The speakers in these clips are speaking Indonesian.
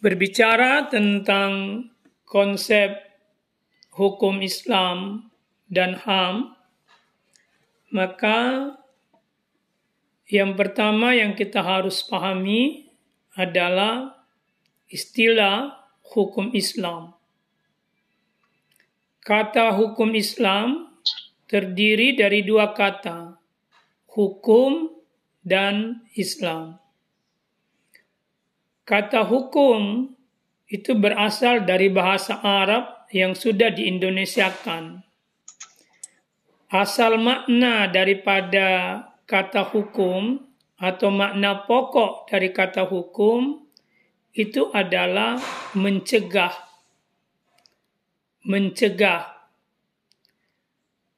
berbicara tentang konsep hukum Islam dan HAM, maka yang pertama yang kita harus pahami adalah istilah hukum Islam. Kata hukum Islam terdiri dari dua kata, hukum dan Islam. Kata hukum itu berasal dari bahasa Arab yang sudah diindonesiakan. Asal makna daripada kata hukum atau makna pokok dari kata hukum itu adalah mencegah. Mencegah.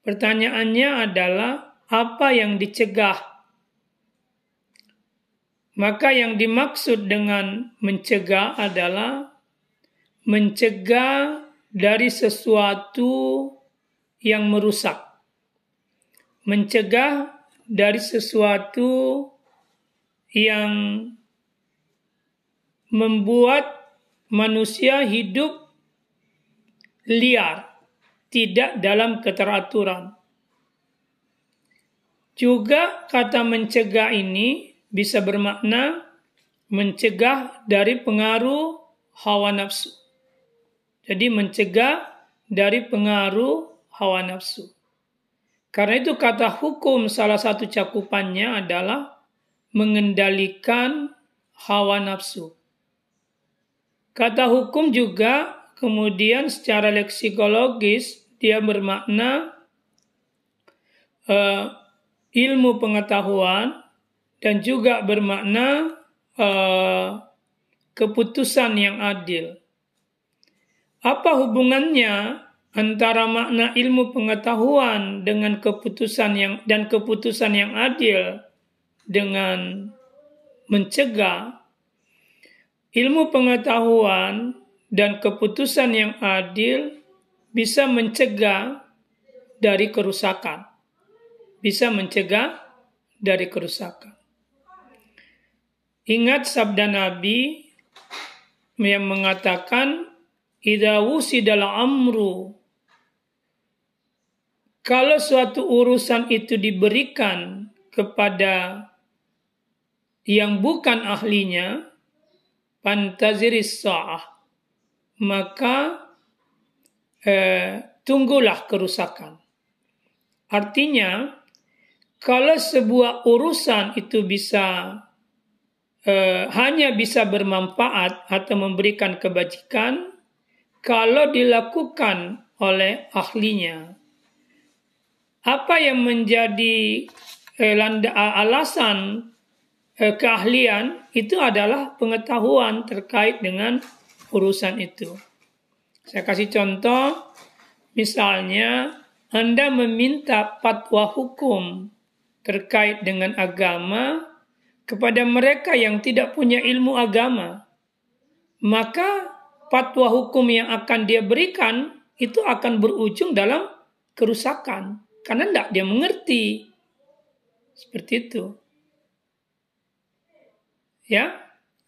Pertanyaannya adalah apa yang dicegah maka yang dimaksud dengan mencegah adalah mencegah dari sesuatu yang merusak. Mencegah dari sesuatu yang membuat manusia hidup liar, tidak dalam keteraturan. Juga kata mencegah ini bisa bermakna mencegah dari pengaruh hawa nafsu. Jadi mencegah dari pengaruh hawa nafsu. Karena itu kata hukum salah satu cakupannya adalah mengendalikan hawa nafsu. Kata hukum juga kemudian secara leksikologis dia bermakna uh, ilmu pengetahuan dan juga bermakna uh, keputusan yang adil. Apa hubungannya antara makna ilmu pengetahuan dengan keputusan yang dan keputusan yang adil dengan mencegah ilmu pengetahuan dan keputusan yang adil bisa mencegah dari kerusakan. Bisa mencegah dari kerusakan. Ingat sabda Nabi yang mengatakan idza wusidal amru. Kalau suatu urusan itu diberikan kepada yang bukan ahlinya pantaziris sa'ah maka eh, tunggulah kerusakan. Artinya kalau sebuah urusan itu bisa eh, hanya bisa bermanfaat atau memberikan kebajikan kalau dilakukan oleh ahlinya. Apa yang menjadi eh, landa, alasan eh, keahlian itu adalah pengetahuan terkait dengan urusan itu. Saya kasih contoh, misalnya Anda meminta fatwa hukum terkait dengan agama kepada mereka yang tidak punya ilmu agama, maka fatwa hukum yang akan dia berikan itu akan berujung dalam kerusakan karena tidak dia mengerti seperti itu. Ya,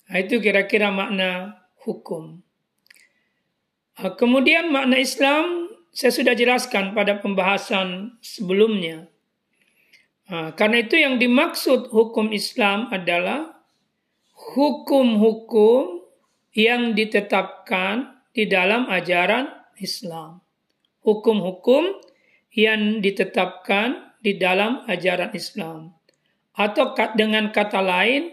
nah, itu kira-kira makna hukum. Kemudian makna Islam saya sudah jelaskan pada pembahasan sebelumnya. Nah, karena itu yang dimaksud hukum Islam adalah hukum-hukum yang ditetapkan di dalam ajaran Islam. Hukum-hukum yang ditetapkan di dalam ajaran Islam. Atau dengan kata lain,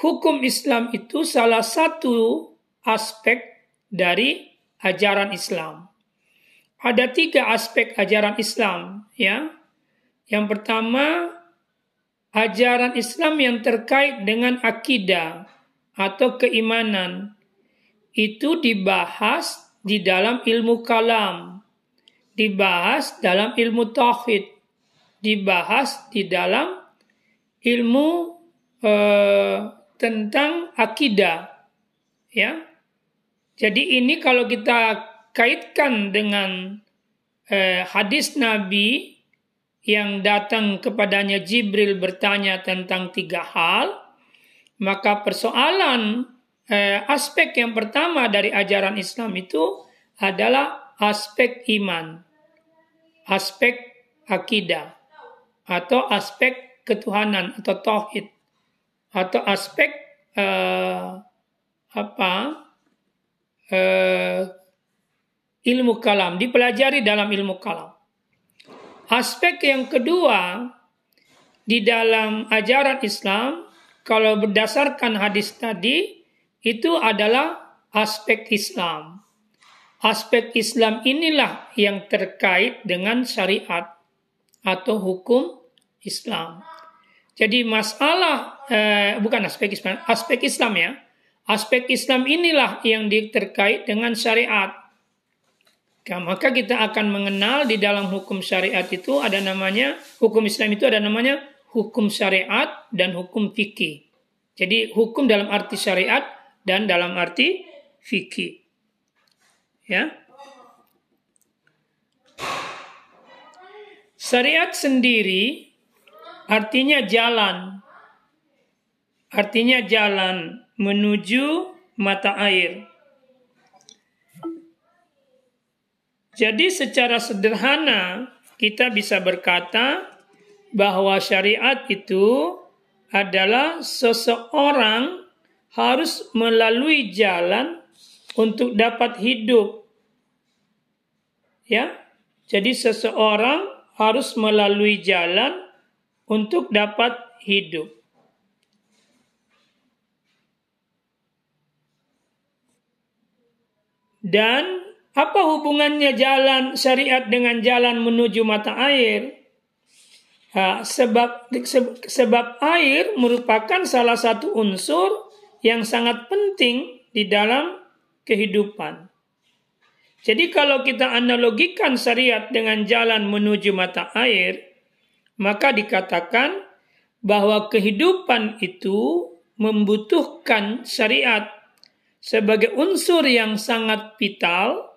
hukum Islam itu salah satu aspek dari ajaran Islam. Ada tiga aspek ajaran Islam, ya. Yang pertama, ajaran Islam yang terkait dengan akidah atau keimanan itu dibahas di dalam ilmu kalam, dibahas dalam ilmu tauhid, dibahas di dalam ilmu eh, tentang akidah, ya. Jadi ini kalau kita kaitkan dengan eh, hadis Nabi yang datang kepadanya Jibril bertanya tentang tiga hal, maka persoalan eh, aspek yang pertama dari ajaran Islam itu adalah aspek iman, aspek akidah, atau aspek ketuhanan atau tauhid, atau aspek eh, apa eh, ilmu kalam dipelajari dalam ilmu kalam. Aspek yang kedua di dalam ajaran Islam kalau berdasarkan hadis tadi itu adalah aspek Islam. Aspek Islam inilah yang terkait dengan syariat atau hukum Islam. Jadi masalah eh, bukan aspek Islam, aspek Islam ya. Aspek Islam inilah yang terkait dengan syariat. Maka kita akan mengenal di dalam hukum syariat itu ada namanya hukum Islam itu ada namanya hukum syariat dan hukum fikih. Jadi hukum dalam arti syariat dan dalam arti fikih. Ya. Syariat sendiri artinya jalan. Artinya jalan menuju mata air. Jadi secara sederhana kita bisa berkata bahwa syariat itu adalah seseorang harus melalui jalan untuk dapat hidup. Ya. Jadi seseorang harus melalui jalan untuk dapat hidup. Dan apa hubungannya jalan syariat dengan jalan menuju mata air? Ha, sebab sebab air merupakan salah satu unsur yang sangat penting di dalam kehidupan. Jadi kalau kita analogikan syariat dengan jalan menuju mata air, maka dikatakan bahwa kehidupan itu membutuhkan syariat sebagai unsur yang sangat vital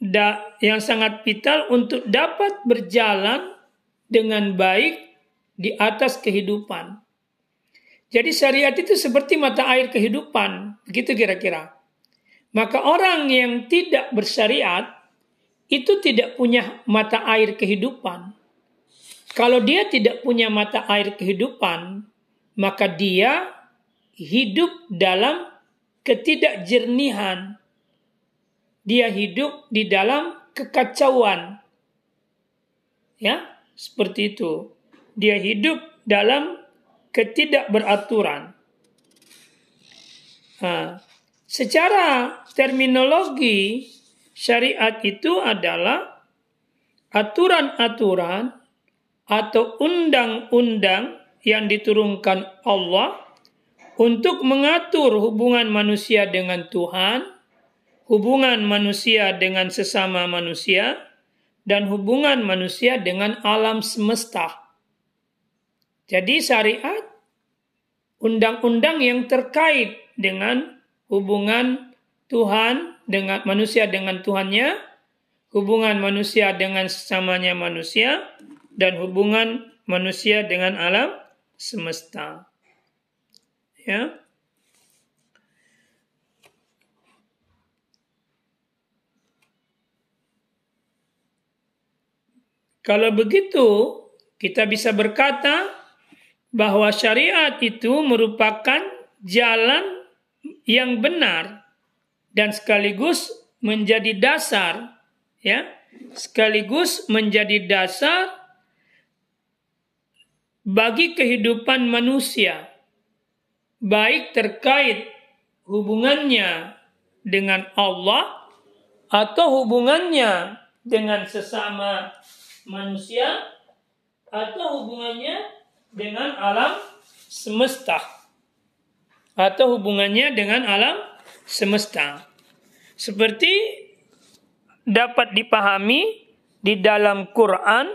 da, yang sangat vital untuk dapat berjalan dengan baik di atas kehidupan. Jadi syariat itu seperti mata air kehidupan, begitu kira-kira. Maka orang yang tidak bersyariat itu tidak punya mata air kehidupan. Kalau dia tidak punya mata air kehidupan, maka dia hidup dalam ketidakjernihan, dia hidup di dalam kekacauan. Ya, seperti itu. Dia hidup dalam ketidakberaturan. Nah, secara terminologi syariat itu adalah aturan-aturan atau undang-undang yang diturunkan Allah untuk mengatur hubungan manusia dengan Tuhan hubungan manusia dengan sesama manusia, dan hubungan manusia dengan alam semesta. Jadi syariat undang-undang yang terkait dengan hubungan Tuhan dengan manusia dengan Tuhannya, hubungan manusia dengan sesamanya manusia, dan hubungan manusia dengan alam semesta. Ya. Kalau begitu, kita bisa berkata bahwa syariat itu merupakan jalan yang benar dan sekaligus menjadi dasar ya. Sekaligus menjadi dasar bagi kehidupan manusia baik terkait hubungannya dengan Allah atau hubungannya dengan sesama manusia atau hubungannya dengan alam semesta atau hubungannya dengan alam semesta seperti dapat dipahami di dalam Quran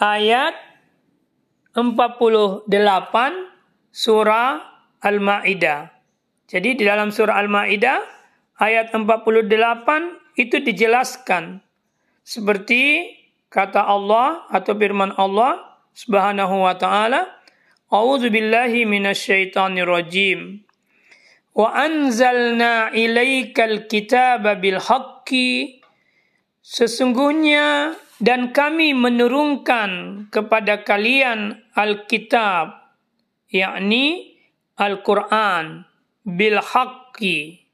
ayat 48 surah Al-Maidah. Jadi di dalam surah Al-Maidah ayat 48 itu dijelaskan seperti kata Allah atau firman Allah Subhanahu wa taala, "A'udzu billahi minasyaitonir rajim. wa anzalna ilaikal kitaba bil haqqi sesungguhnya dan kami menurunkan kepada kalian Alkitab yakni Al-Qur'an bil haqqi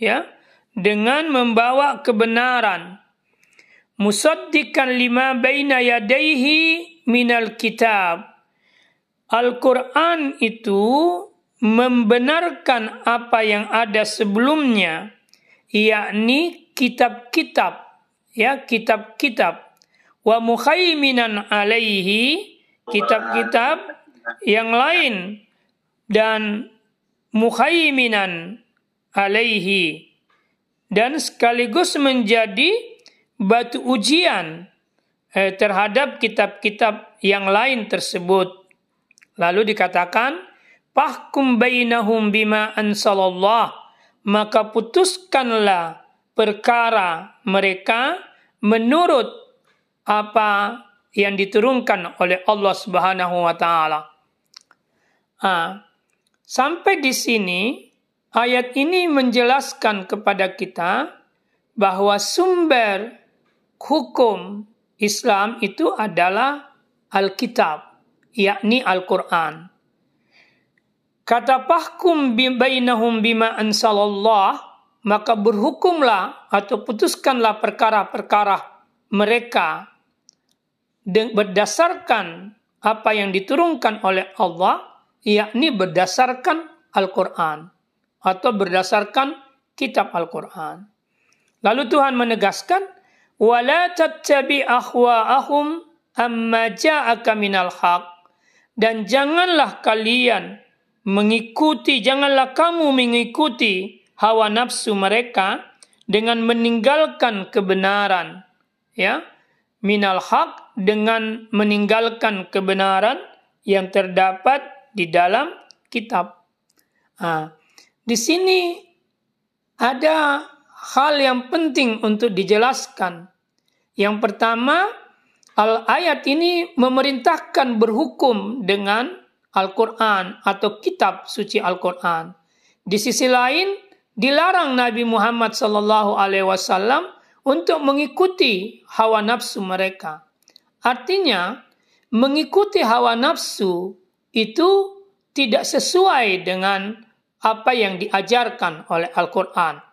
ya dengan membawa kebenaran musaddiqan lima baina yadaihi minal kitab. Al-Quran itu membenarkan apa yang ada sebelumnya, yakni kitab-kitab, ya kitab-kitab, wa muhaiminan alaihi kitab-kitab yang lain dan muhaiminan alaihi. Dan sekaligus menjadi batu ujian eh, terhadap kitab-kitab yang lain tersebut. Lalu dikatakan, Fahkum bainahum bima ansalallah, maka putuskanlah perkara mereka menurut apa yang diturunkan oleh Allah Subhanahu wa taala. Ah, sampai di sini ayat ini menjelaskan kepada kita bahwa sumber hukum Islam itu adalah Alkitab, yakni Al-Quran. Kata pahkum bainahum bima ansalallah, maka berhukumlah atau putuskanlah perkara-perkara mereka berdasarkan apa yang diturunkan oleh Allah, yakni berdasarkan Al-Quran atau berdasarkan kitab Al-Quran. Lalu Tuhan menegaskan, wala tattabi ahwa'ahum amma ja'aka minal haq dan janganlah kalian mengikuti janganlah kamu mengikuti hawa nafsu mereka dengan meninggalkan kebenaran ya minal haq dengan meninggalkan kebenaran yang terdapat di dalam kitab. Nah, di sini ada hal yang penting untuk dijelaskan. Yang pertama, al ayat ini memerintahkan berhukum dengan Al-Quran atau kitab suci Al-Quran. Di sisi lain, dilarang Nabi Muhammad Wasallam untuk mengikuti hawa nafsu mereka. Artinya, mengikuti hawa nafsu itu tidak sesuai dengan apa yang diajarkan oleh Al-Quran.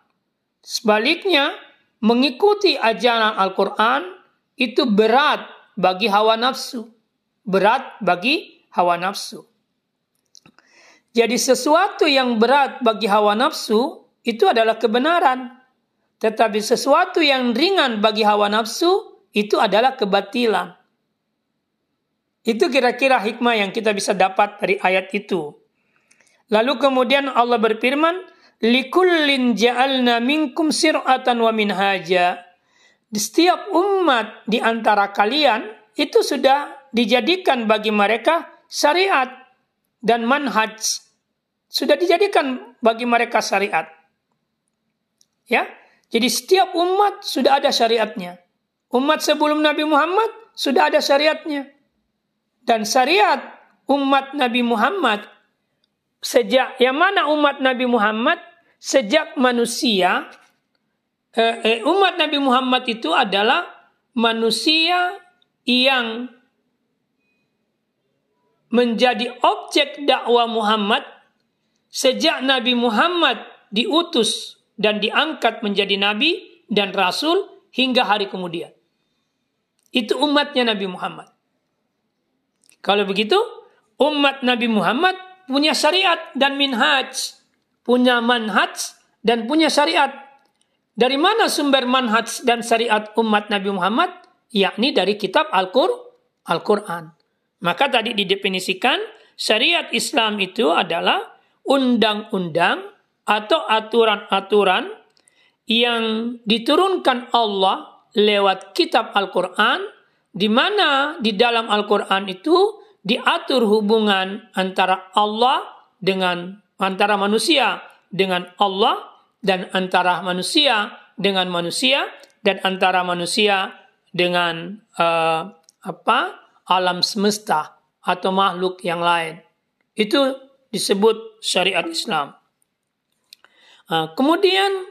Sebaliknya, mengikuti ajaran Al-Quran itu berat bagi hawa nafsu. Berat bagi hawa nafsu. Jadi sesuatu yang berat bagi hawa nafsu itu adalah kebenaran. Tetapi sesuatu yang ringan bagi hawa nafsu itu adalah kebatilan. Itu kira-kira hikmah yang kita bisa dapat dari ayat itu. Lalu kemudian Allah berfirman, likullin ja'alna minkum sir'atan wa minhaja. Di setiap umat di antara kalian itu sudah dijadikan bagi mereka syariat dan manhaj. Sudah dijadikan bagi mereka syariat. Ya, jadi setiap umat sudah ada syariatnya. Umat sebelum Nabi Muhammad sudah ada syariatnya. Dan syariat umat Nabi Muhammad sejak yang mana umat Nabi Muhammad sejak manusia eh, eh, umat Nabi Muhammad itu adalah manusia yang menjadi objek dakwah Muhammad sejak Nabi Muhammad diutus dan diangkat menjadi nabi dan rasul hingga hari kemudian. Itu umatnya Nabi Muhammad. Kalau begitu, umat Nabi Muhammad punya syariat dan minhaj, punya manhaj dan punya syariat. Dari mana sumber manhaj dan syariat umat Nabi Muhammad? Yakni dari kitab Al-Quran. Maka tadi didefinisikan syariat Islam itu adalah undang-undang atau aturan-aturan yang diturunkan Allah lewat kitab Al-Quran di mana di dalam Al-Quran itu diatur hubungan antara Allah dengan antara manusia dengan Allah dan antara manusia dengan manusia dan antara manusia dengan uh, apa alam semesta atau makhluk yang lain itu disebut syariat Islam. Nah, kemudian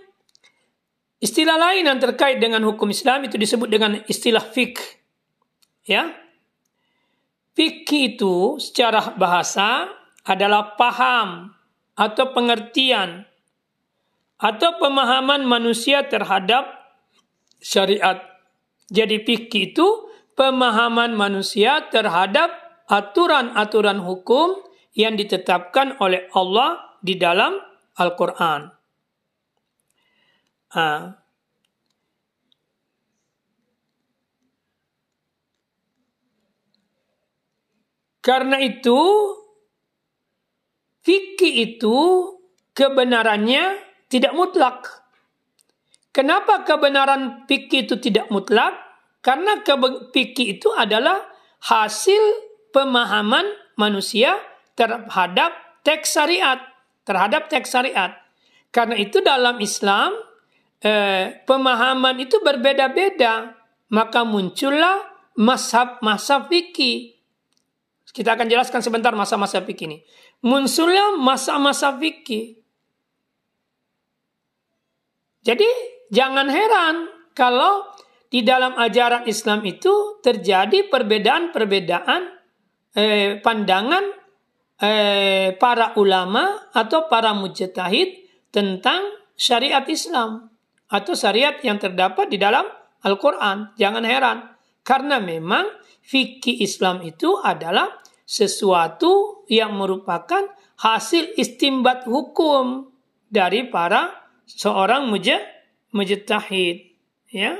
istilah lain yang terkait dengan hukum Islam itu disebut dengan istilah fik. Ya. Fikih itu secara bahasa adalah paham atau pengertian atau pemahaman manusia terhadap syariat. Jadi fikih itu pemahaman manusia terhadap aturan-aturan hukum yang ditetapkan oleh Allah di dalam Al-Quran. Karena itu, fikih itu kebenarannya tidak mutlak. Kenapa kebenaran fikih itu tidak mutlak? Karena fikih itu adalah hasil pemahaman manusia terhadap teks syariat, terhadap teks syariat. Karena itu dalam Islam eh, pemahaman itu berbeda-beda, maka muncullah mashab-mashab fikih. Kita akan jelaskan sebentar masa-masa fikih ini. Muncullah masa-masa fikih. Jadi jangan heran kalau di dalam ajaran Islam itu terjadi perbedaan-perbedaan eh, pandangan eh, para ulama atau para mujtahid tentang syariat Islam atau syariat yang terdapat di dalam Al-Quran. Jangan heran, karena memang fikih Islam itu adalah sesuatu yang merupakan hasil istimbat hukum dari para seorang mujtahid. Ya,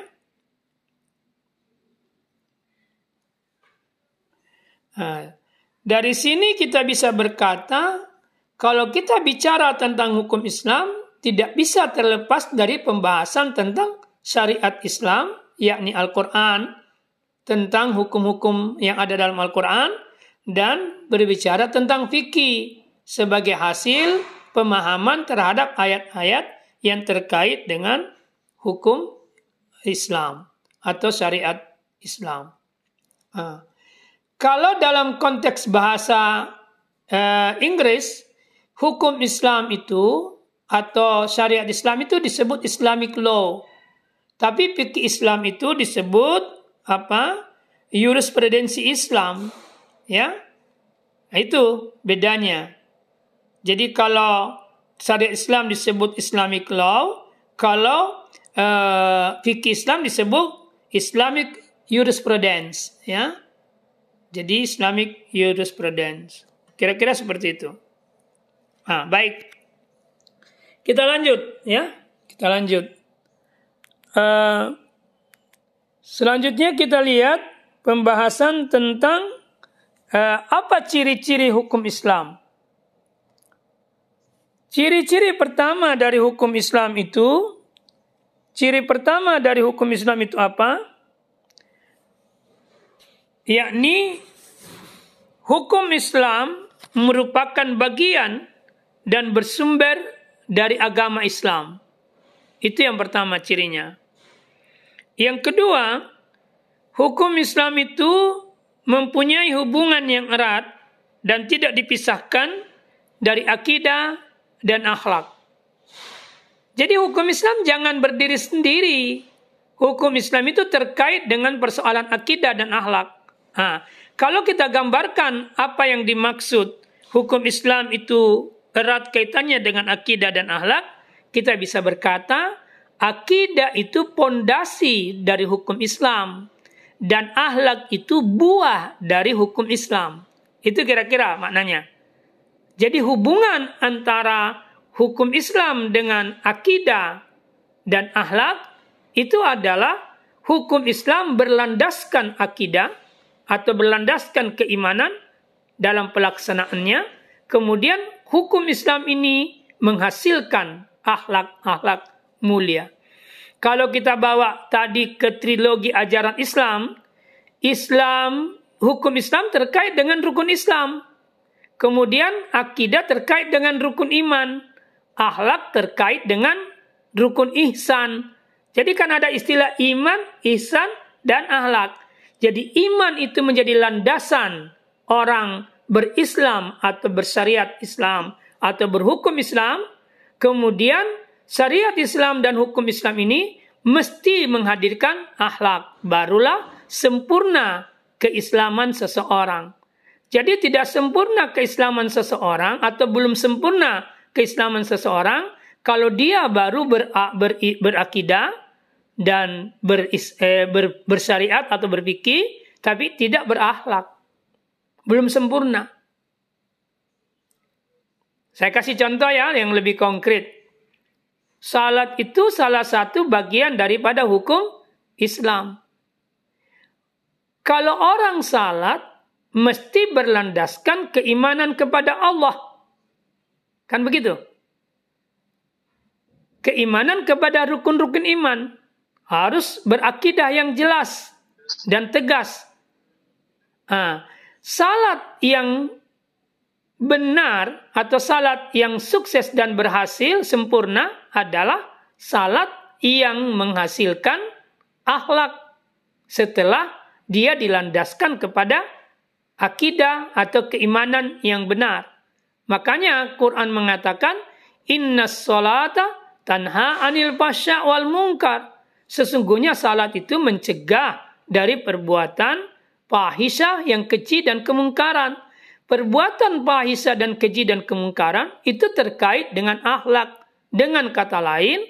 Nah, dari sini kita bisa berkata kalau kita bicara tentang hukum Islam, tidak bisa terlepas dari pembahasan tentang syariat Islam, yakni Al-Quran, tentang hukum-hukum yang ada dalam Al-Quran, dan berbicara tentang fikih sebagai hasil pemahaman terhadap ayat-ayat yang terkait dengan hukum Islam atau syariat Islam. Nah, kalau dalam konteks bahasa uh, Inggris, hukum Islam itu atau syariat Islam itu disebut Islamic law. Tapi fikih Islam itu disebut apa? Jurisprudensi Islam, ya. Nah, itu bedanya. Jadi kalau syariat Islam disebut Islamic law, kalau uh, fikih Islam disebut Islamic jurisprudence, ya. Jadi Islamic jurisprudence. Kira-kira seperti itu. Ah, baik. Kita lanjut ya. Kita lanjut. Uh, selanjutnya kita lihat pembahasan tentang uh, apa ciri-ciri hukum Islam. Ciri-ciri pertama dari hukum Islam itu, ciri pertama dari hukum Islam itu apa? Yakni hukum Islam merupakan bagian dan bersumber dari agama Islam. Itu yang pertama cirinya. Yang kedua, hukum Islam itu mempunyai hubungan yang erat dan tidak dipisahkan dari akidah dan akhlak. Jadi hukum Islam jangan berdiri sendiri. Hukum Islam itu terkait dengan persoalan akidah dan akhlak. Nah, kalau kita gambarkan apa yang dimaksud hukum Islam itu erat kaitannya dengan akidah dan akhlak, kita bisa berkata akidah itu pondasi dari hukum Islam dan akhlak itu buah dari hukum Islam. Itu kira-kira maknanya. Jadi hubungan antara hukum Islam dengan akidah dan akhlak itu adalah hukum Islam berlandaskan akidah atau berlandaskan keimanan dalam pelaksanaannya, kemudian hukum Islam ini menghasilkan akhlak-akhlak mulia. Kalau kita bawa tadi ke trilogi ajaran Islam, Islam, hukum Islam terkait dengan rukun Islam. Kemudian akidah terkait dengan rukun iman. Akhlak terkait dengan rukun ihsan. Jadi kan ada istilah iman, ihsan, dan akhlak. Jadi iman itu menjadi landasan orang berislam atau bersyariat Islam atau berhukum Islam. Kemudian syariat Islam dan hukum Islam ini mesti menghadirkan akhlak. Barulah sempurna keislaman seseorang. Jadi tidak sempurna keislaman seseorang atau belum sempurna keislaman seseorang kalau dia baru ber, ber, berakidah dan ber, eh, ber, bersyariat atau berpikir tapi tidak berakhlak. Belum sempurna. Saya kasih contoh ya yang lebih konkret. Salat itu salah satu bagian daripada hukum Islam. Kalau orang salat mesti berlandaskan keimanan kepada Allah. Kan begitu? keimanan kepada rukun-rukun iman harus berakidah yang jelas dan tegas. Nah, salat yang benar atau salat yang sukses dan berhasil sempurna adalah salat yang menghasilkan akhlak setelah dia dilandaskan kepada akidah atau keimanan yang benar. Makanya Quran mengatakan inna salata tanha anil pasya wal mungkar. Sesungguhnya salat itu mencegah dari perbuatan fahisyah yang keji dan kemungkaran. Perbuatan fahisyah dan keji dan kemungkaran itu terkait dengan akhlak. Dengan kata lain,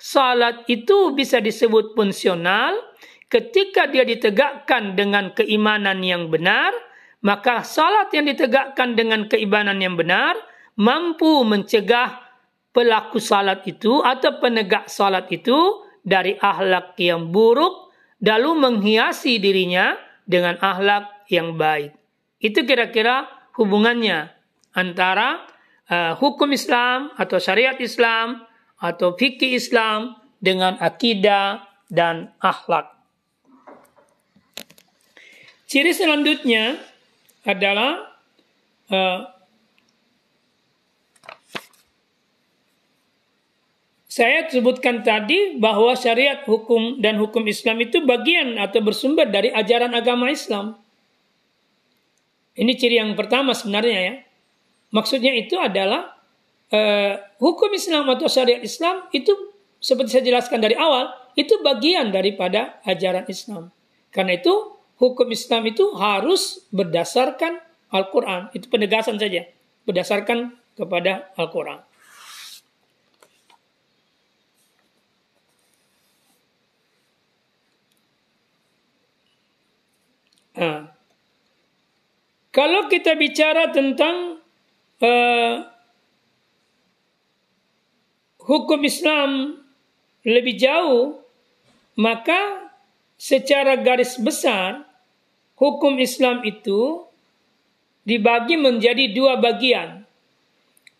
salat itu bisa disebut fungsional ketika dia ditegakkan dengan keimanan yang benar, maka salat yang ditegakkan dengan keimanan yang benar mampu mencegah pelaku salat itu atau penegak salat itu dari ahlak yang buruk lalu menghiasi dirinya dengan ahlak yang baik. Itu kira-kira hubungannya antara uh, hukum Islam atau syariat Islam atau fikih Islam dengan akidah dan akhlak. Ciri selanjutnya adalah uh, Saya sebutkan tadi bahwa syariat hukum dan hukum Islam itu bagian atau bersumber dari ajaran agama Islam. Ini ciri yang pertama sebenarnya ya. Maksudnya itu adalah uh, hukum Islam atau syariat Islam itu seperti saya jelaskan dari awal itu bagian daripada ajaran Islam. Karena itu hukum Islam itu harus berdasarkan Al-Quran. Itu penegasan saja. Berdasarkan kepada Al-Quran. Nah, kalau kita bicara tentang uh, hukum Islam lebih jauh, maka secara garis besar hukum Islam itu dibagi menjadi dua bagian.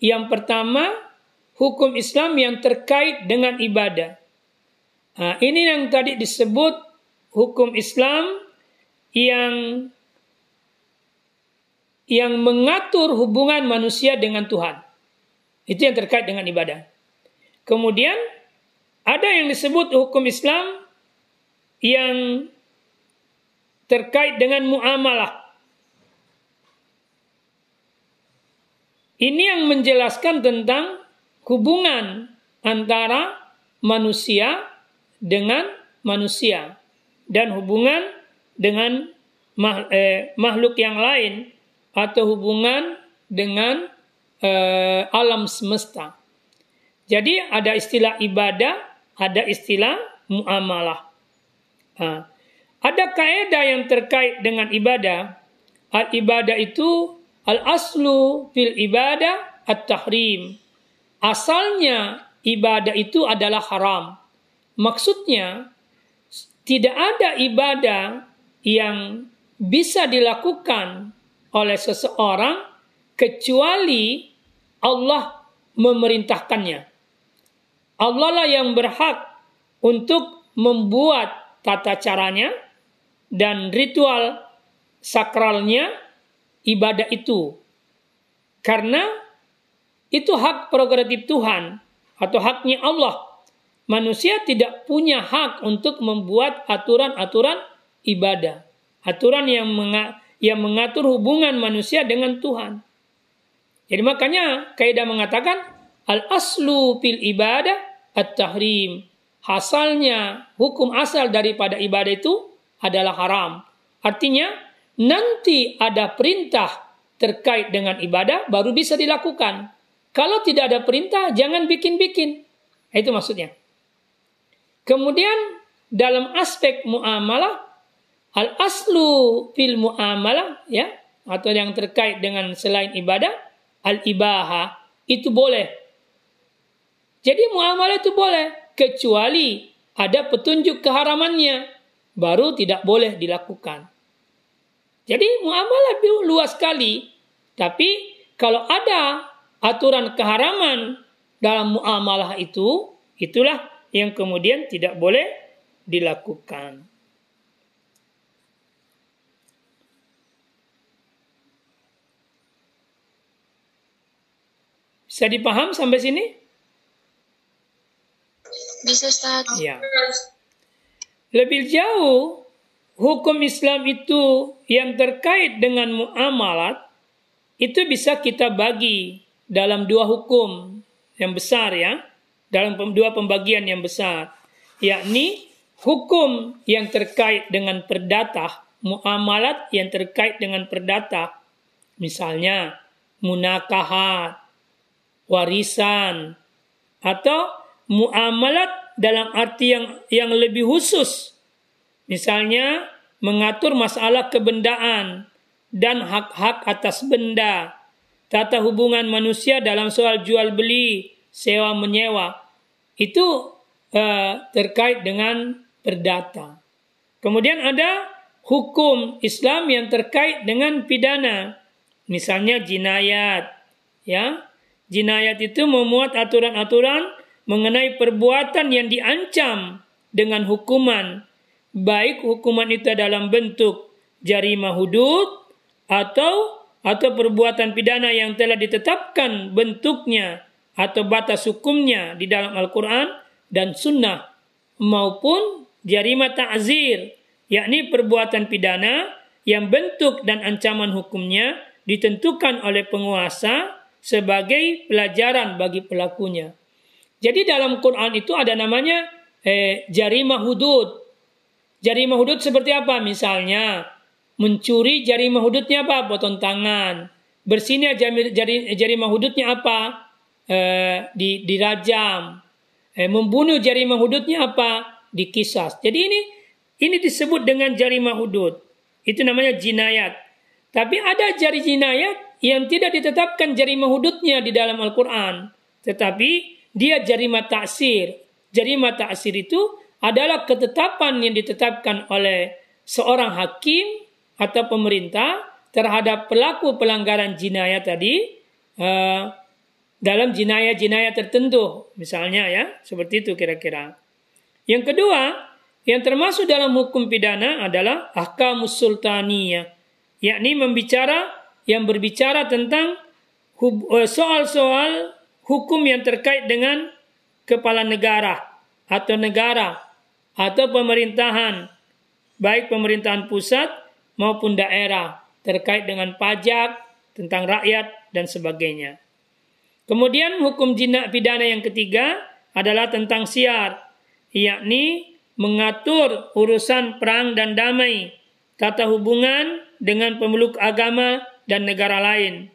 Yang pertama, hukum Islam yang terkait dengan ibadah. Nah, ini yang tadi disebut hukum Islam yang yang mengatur hubungan manusia dengan Tuhan. Itu yang terkait dengan ibadah. Kemudian ada yang disebut hukum Islam yang terkait dengan muamalah. Ini yang menjelaskan tentang hubungan antara manusia dengan manusia dan hubungan dengan eh, makhluk yang lain atau hubungan dengan eh, alam semesta. Jadi ada istilah ibadah, ada istilah muamalah. Nah, ada kaidah yang terkait dengan ibadah. Al ibadah itu al aslu fil ibadah at tahrim. Asalnya ibadah itu adalah haram. Maksudnya tidak ada ibadah yang bisa dilakukan oleh seseorang kecuali Allah memerintahkannya. Allah lah yang berhak untuk membuat tata caranya dan ritual sakralnya ibadah itu. Karena itu hak prerogatif Tuhan atau haknya Allah. Manusia tidak punya hak untuk membuat aturan-aturan ibadah. Aturan yang yang mengatur hubungan manusia dengan Tuhan. Jadi makanya kaidah mengatakan al aslu fil ibadah at-tahrim. Hasalnya hukum asal daripada ibadah itu adalah haram. Artinya nanti ada perintah terkait dengan ibadah baru bisa dilakukan. Kalau tidak ada perintah jangan bikin-bikin. Itu maksudnya. Kemudian dalam aspek muamalah al aslu fil muamalah ya atau yang terkait dengan selain ibadah al ibaha itu boleh. Jadi muamalah itu boleh kecuali ada petunjuk keharamannya baru tidak boleh dilakukan. Jadi muamalah luas sekali, tapi kalau ada aturan keharaman dalam muamalah itu, itulah yang kemudian tidak boleh dilakukan. Bisa dipaham sampai sini? Bisa, Ustaz. Ya. Lebih jauh, hukum Islam itu yang terkait dengan muamalat itu bisa kita bagi dalam dua hukum yang besar ya, dalam dua pembagian yang besar, yakni hukum yang terkait dengan perdata, muamalat yang terkait dengan perdata, misalnya munakahat, warisan atau muamalat dalam arti yang yang lebih khusus. Misalnya mengatur masalah kebendaan dan hak-hak atas benda, tata hubungan manusia dalam soal jual beli, sewa menyewa. Itu uh, terkait dengan perdata. Kemudian ada hukum Islam yang terkait dengan pidana. Misalnya jinayat, ya. Jinayat itu memuat aturan-aturan mengenai perbuatan yang diancam dengan hukuman, baik hukuman itu dalam bentuk jarimah hudud atau atau perbuatan pidana yang telah ditetapkan bentuknya atau batas hukumnya di dalam Al-Quran dan Sunnah maupun jarimah ta'zir yakni perbuatan pidana yang bentuk dan ancaman hukumnya ditentukan oleh penguasa sebagai pelajaran bagi pelakunya. Jadi dalam Quran itu ada namanya eh, jarimah hudud. Jarimah hudud seperti apa? Misalnya mencuri jarimah hududnya apa? Potong tangan. Bersihnya jari, jari, hududnya apa? Eh, di, dirajam. Eh, membunuh jarimah hududnya apa? Dikisas. Jadi ini ini disebut dengan jarimah hudud. Itu namanya jinayat. Tapi ada jari jinayat yang tidak ditetapkan jarimah hududnya di dalam Al-Quran. Tetapi dia jarimah taksir. Jarimah taksir itu adalah ketetapan yang ditetapkan oleh seorang hakim atau pemerintah terhadap pelaku pelanggaran jinayah tadi uh, dalam jinayah-jinayah tertentu. Misalnya ya, seperti itu kira-kira. Yang kedua, yang termasuk dalam hukum pidana adalah ahkamus sultaniyah, yakni membicara yang berbicara tentang eh, soal-soal hukum yang terkait dengan kepala negara atau negara atau pemerintahan baik pemerintahan pusat maupun daerah terkait dengan pajak tentang rakyat dan sebagainya. Kemudian hukum jinak pidana yang ketiga adalah tentang siar, yakni mengatur urusan perang dan damai, tata hubungan dengan pemeluk agama dan negara lain.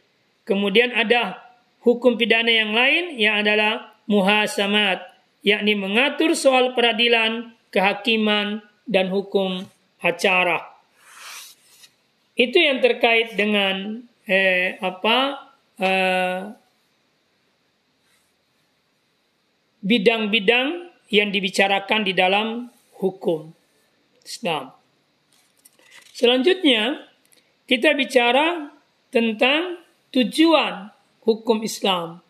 Kemudian ada hukum pidana yang lain yang adalah muhasamat, yakni mengatur soal peradilan, kehakiman, dan hukum acara. Itu yang terkait dengan eh, apa eh, bidang-bidang yang dibicarakan di dalam hukum Islam. Selanjutnya kita bicara tentang tujuan hukum Islam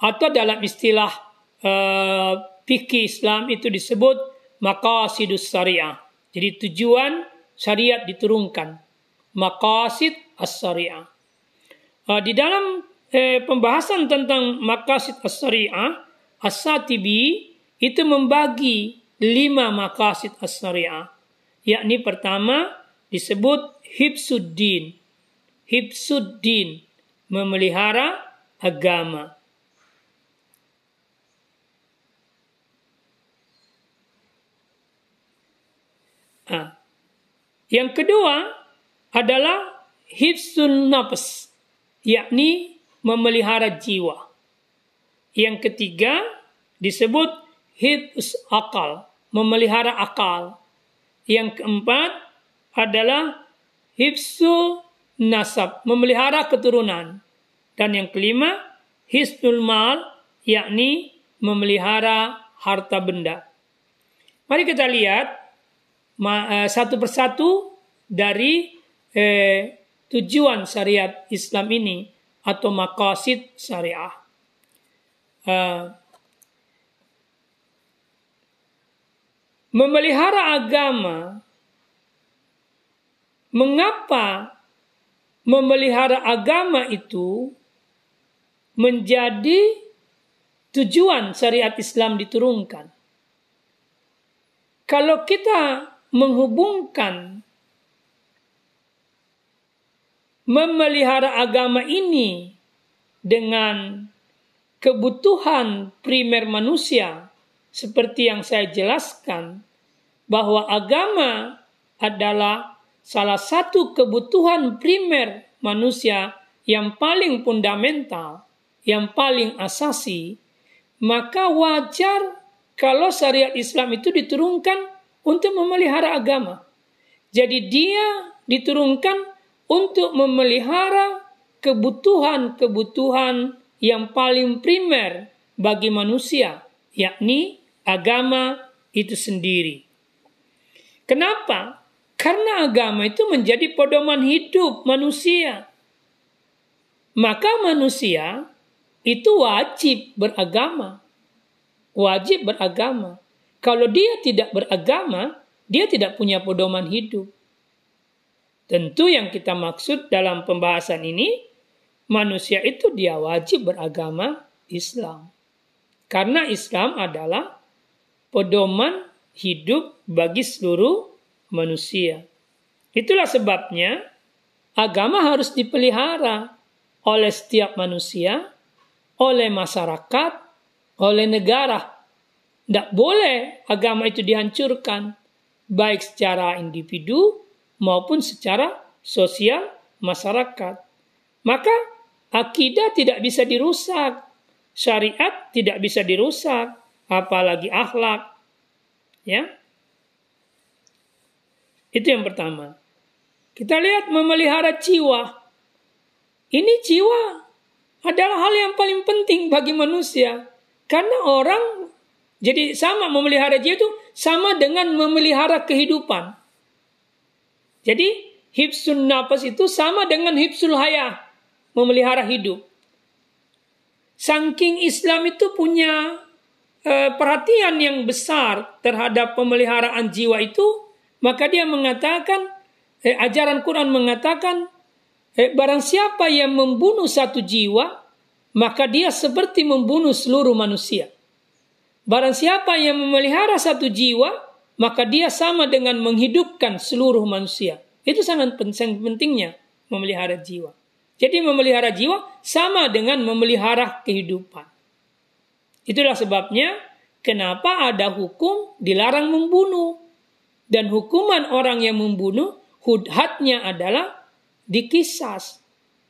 atau dalam istilah uh, fikih Islam itu disebut maqasidus syariah. Jadi tujuan syariat diturunkan. Maqasid as-syariah. Uh, di dalam eh, pembahasan tentang maqasid as-syariah, As-Satibi itu membagi lima maqasid as-syariah. Yakni pertama disebut hibsuddin hibsuddin, memelihara agama. Nah, yang kedua adalah hibsun nafs, yakni memelihara jiwa. Yang ketiga disebut hibs akal, memelihara akal. Yang keempat adalah hibsul nasab, memelihara keturunan. Dan yang kelima, hisnul mal, yakni memelihara harta benda. Mari kita lihat eh, satu persatu dari eh, tujuan syariat Islam ini atau makasid syariah. Uh, memelihara agama, mengapa memelihara agama itu menjadi tujuan syariat Islam diturunkan. Kalau kita menghubungkan memelihara agama ini dengan kebutuhan primer manusia seperti yang saya jelaskan bahwa agama adalah salah satu kebutuhan primer manusia yang paling fundamental, yang paling asasi, maka wajar kalau syariat Islam itu diturunkan untuk memelihara agama. Jadi dia diturunkan untuk memelihara kebutuhan-kebutuhan yang paling primer bagi manusia, yakni agama itu sendiri. Kenapa? Karena agama itu menjadi pedoman hidup manusia. Maka manusia itu wajib beragama. Wajib beragama. Kalau dia tidak beragama, dia tidak punya pedoman hidup. Tentu yang kita maksud dalam pembahasan ini, manusia itu dia wajib beragama Islam. Karena Islam adalah pedoman hidup bagi seluruh manusia. Itulah sebabnya agama harus dipelihara oleh setiap manusia oleh masyarakat, oleh negara. Tidak boleh agama itu dihancurkan, baik secara individu maupun secara sosial masyarakat. Maka akidah tidak bisa dirusak, syariat tidak bisa dirusak, apalagi akhlak. Ya. Itu yang pertama. Kita lihat memelihara jiwa. Ini jiwa adalah hal yang paling penting bagi manusia. Karena orang jadi sama memelihara jiwa itu sama dengan memelihara kehidupan. Jadi hibsun nafas itu sama dengan hibsul hayah, memelihara hidup. Saking Islam itu punya eh, perhatian yang besar terhadap pemeliharaan jiwa itu, maka dia mengatakan, eh, ajaran Quran mengatakan, Eh, barang siapa yang membunuh satu jiwa, maka dia seperti membunuh seluruh manusia. Barang siapa yang memelihara satu jiwa, maka dia sama dengan menghidupkan seluruh manusia. Itu sangat pentingnya memelihara jiwa. Jadi memelihara jiwa sama dengan memelihara kehidupan. Itulah sebabnya kenapa ada hukum dilarang membunuh. Dan hukuman orang yang membunuh, hudhatnya adalah dikisas.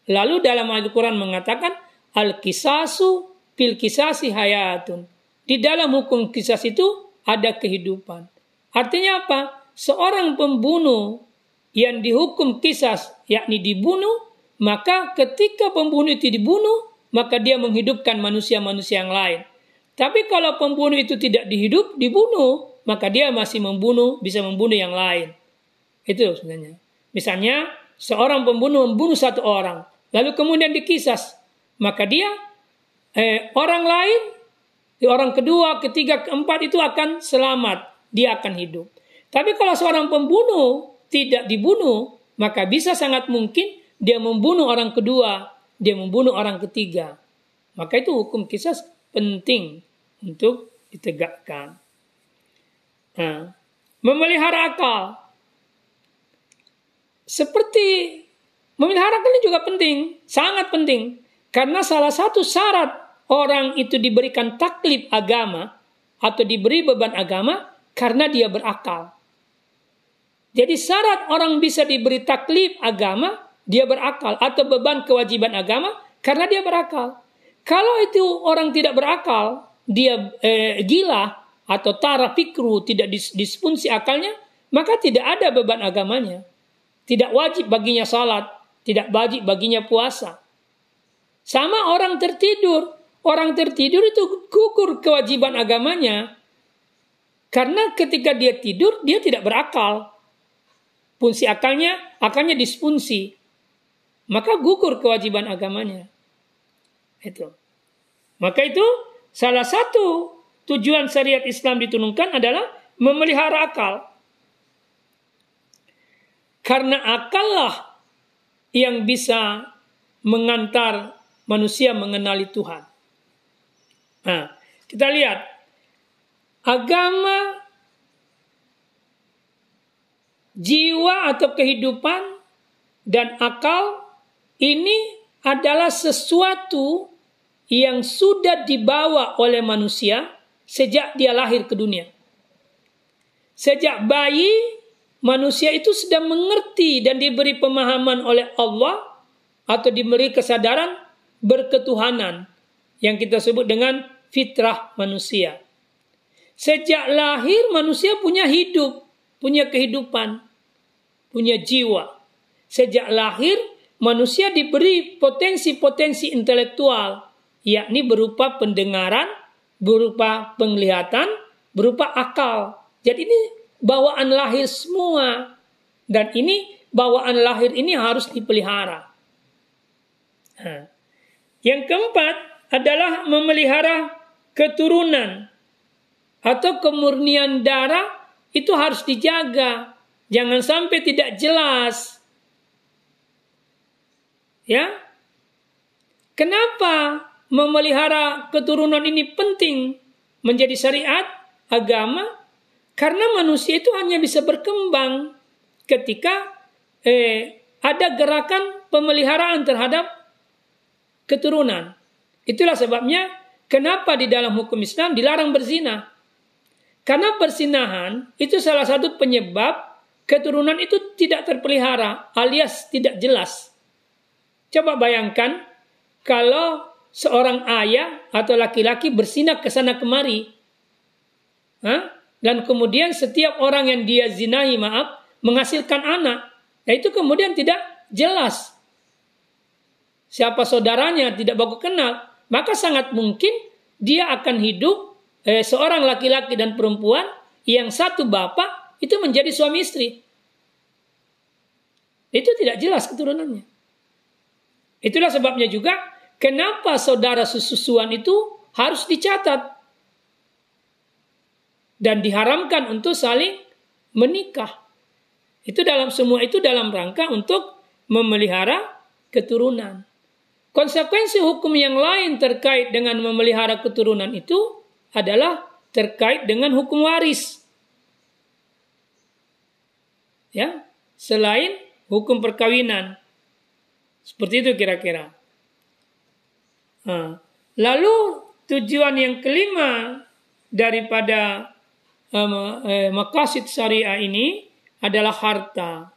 Lalu dalam Al-Quran mengatakan al-kisasu fil kisasi hayatun. Di dalam hukum kisas itu ada kehidupan. Artinya apa? Seorang pembunuh yang dihukum kisas yakni dibunuh, maka ketika pembunuh itu dibunuh, maka dia menghidupkan manusia-manusia yang lain. Tapi kalau pembunuh itu tidak dihidup, dibunuh, maka dia masih membunuh, bisa membunuh yang lain. Itu sebenarnya. Misalnya seorang pembunuh membunuh satu orang, lalu kemudian dikisas, maka dia eh, orang lain, orang kedua, ketiga, keempat itu akan selamat, dia akan hidup. Tapi kalau seorang pembunuh tidak dibunuh, maka bisa sangat mungkin dia membunuh orang kedua, dia membunuh orang ketiga. Maka itu hukum kisah penting untuk ditegakkan. Nah, memelihara akal seperti memelihara ini juga penting, sangat penting. Karena salah satu syarat orang itu diberikan taklif agama atau diberi beban agama karena dia berakal. Jadi syarat orang bisa diberi taklif agama, dia berakal atau beban kewajiban agama karena dia berakal. Kalau itu orang tidak berakal, dia eh, gila atau tara pikru tidak dis disfungsi akalnya, maka tidak ada beban agamanya. Tidak wajib baginya salat, tidak wajib baginya puasa. Sama orang tertidur. Orang tertidur itu gugur kewajiban agamanya. Karena ketika dia tidur, dia tidak berakal. Fungsi akalnya, akalnya disfungsi. Maka gugur kewajiban agamanya. Itu. Maka itu salah satu tujuan syariat Islam diturunkan adalah memelihara akal. Karena akallah yang bisa mengantar manusia mengenali Tuhan. Nah, kita lihat agama jiwa atau kehidupan dan akal ini adalah sesuatu yang sudah dibawa oleh manusia sejak dia lahir ke dunia. Sejak bayi manusia itu sudah mengerti dan diberi pemahaman oleh Allah atau diberi kesadaran berketuhanan yang kita sebut dengan fitrah manusia. Sejak lahir manusia punya hidup, punya kehidupan, punya jiwa. Sejak lahir manusia diberi potensi-potensi intelektual, yakni berupa pendengaran, berupa penglihatan, berupa akal. Jadi ini bawaan lahir semua. Dan ini bawaan lahir ini harus dipelihara. Nah. Yang keempat adalah memelihara keturunan atau kemurnian darah itu harus dijaga. Jangan sampai tidak jelas. Ya. Kenapa memelihara keturunan ini penting menjadi syariat agama? Karena manusia itu hanya bisa berkembang ketika eh, ada gerakan pemeliharaan terhadap keturunan. Itulah sebabnya kenapa di dalam hukum Islam dilarang berzina. Karena persinahan itu salah satu penyebab keturunan itu tidak terpelihara alias tidak jelas. Coba bayangkan kalau seorang ayah atau laki-laki bersinah ke sana kemari. Hah? dan kemudian setiap orang yang dia zinahi maaf menghasilkan anak. Nah itu kemudian tidak jelas. Siapa saudaranya tidak baku kenal. Maka sangat mungkin dia akan hidup eh, seorang laki-laki dan perempuan yang satu bapak itu menjadi suami istri. Itu tidak jelas keturunannya. Itulah sebabnya juga kenapa saudara susuan itu harus dicatat dan diharamkan untuk saling menikah. Itu dalam semua itu dalam rangka untuk memelihara keturunan. Konsekuensi hukum yang lain terkait dengan memelihara keturunan itu adalah terkait dengan hukum waris. Ya, selain hukum perkawinan. Seperti itu kira-kira. Lalu tujuan yang kelima daripada eh, makasid syariah ini adalah harta.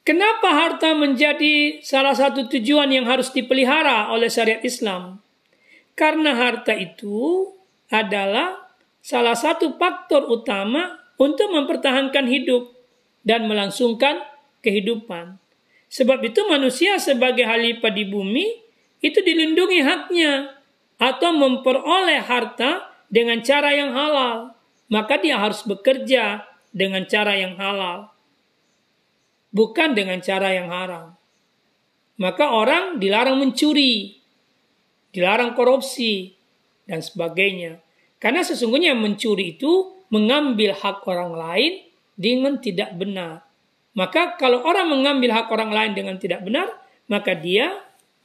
Kenapa harta menjadi salah satu tujuan yang harus dipelihara oleh syariat Islam? Karena harta itu adalah salah satu faktor utama untuk mempertahankan hidup dan melangsungkan kehidupan. Sebab itu manusia sebagai halifah di bumi itu dilindungi haknya atau memperoleh harta dengan cara yang halal, maka dia harus bekerja dengan cara yang halal, bukan dengan cara yang haram. Maka orang dilarang mencuri, dilarang korupsi, dan sebagainya. Karena sesungguhnya mencuri itu mengambil hak orang lain dengan tidak benar. Maka kalau orang mengambil hak orang lain dengan tidak benar, maka dia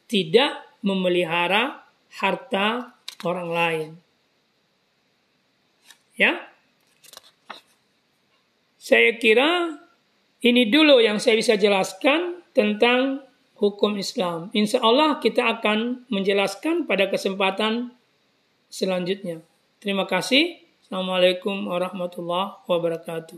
tidak memelihara harta orang lain. Ya. Saya kira ini dulu yang saya bisa jelaskan tentang hukum Islam. Insya Allah kita akan menjelaskan pada kesempatan selanjutnya. Terima kasih. Assalamualaikum warahmatullahi wabarakatuh.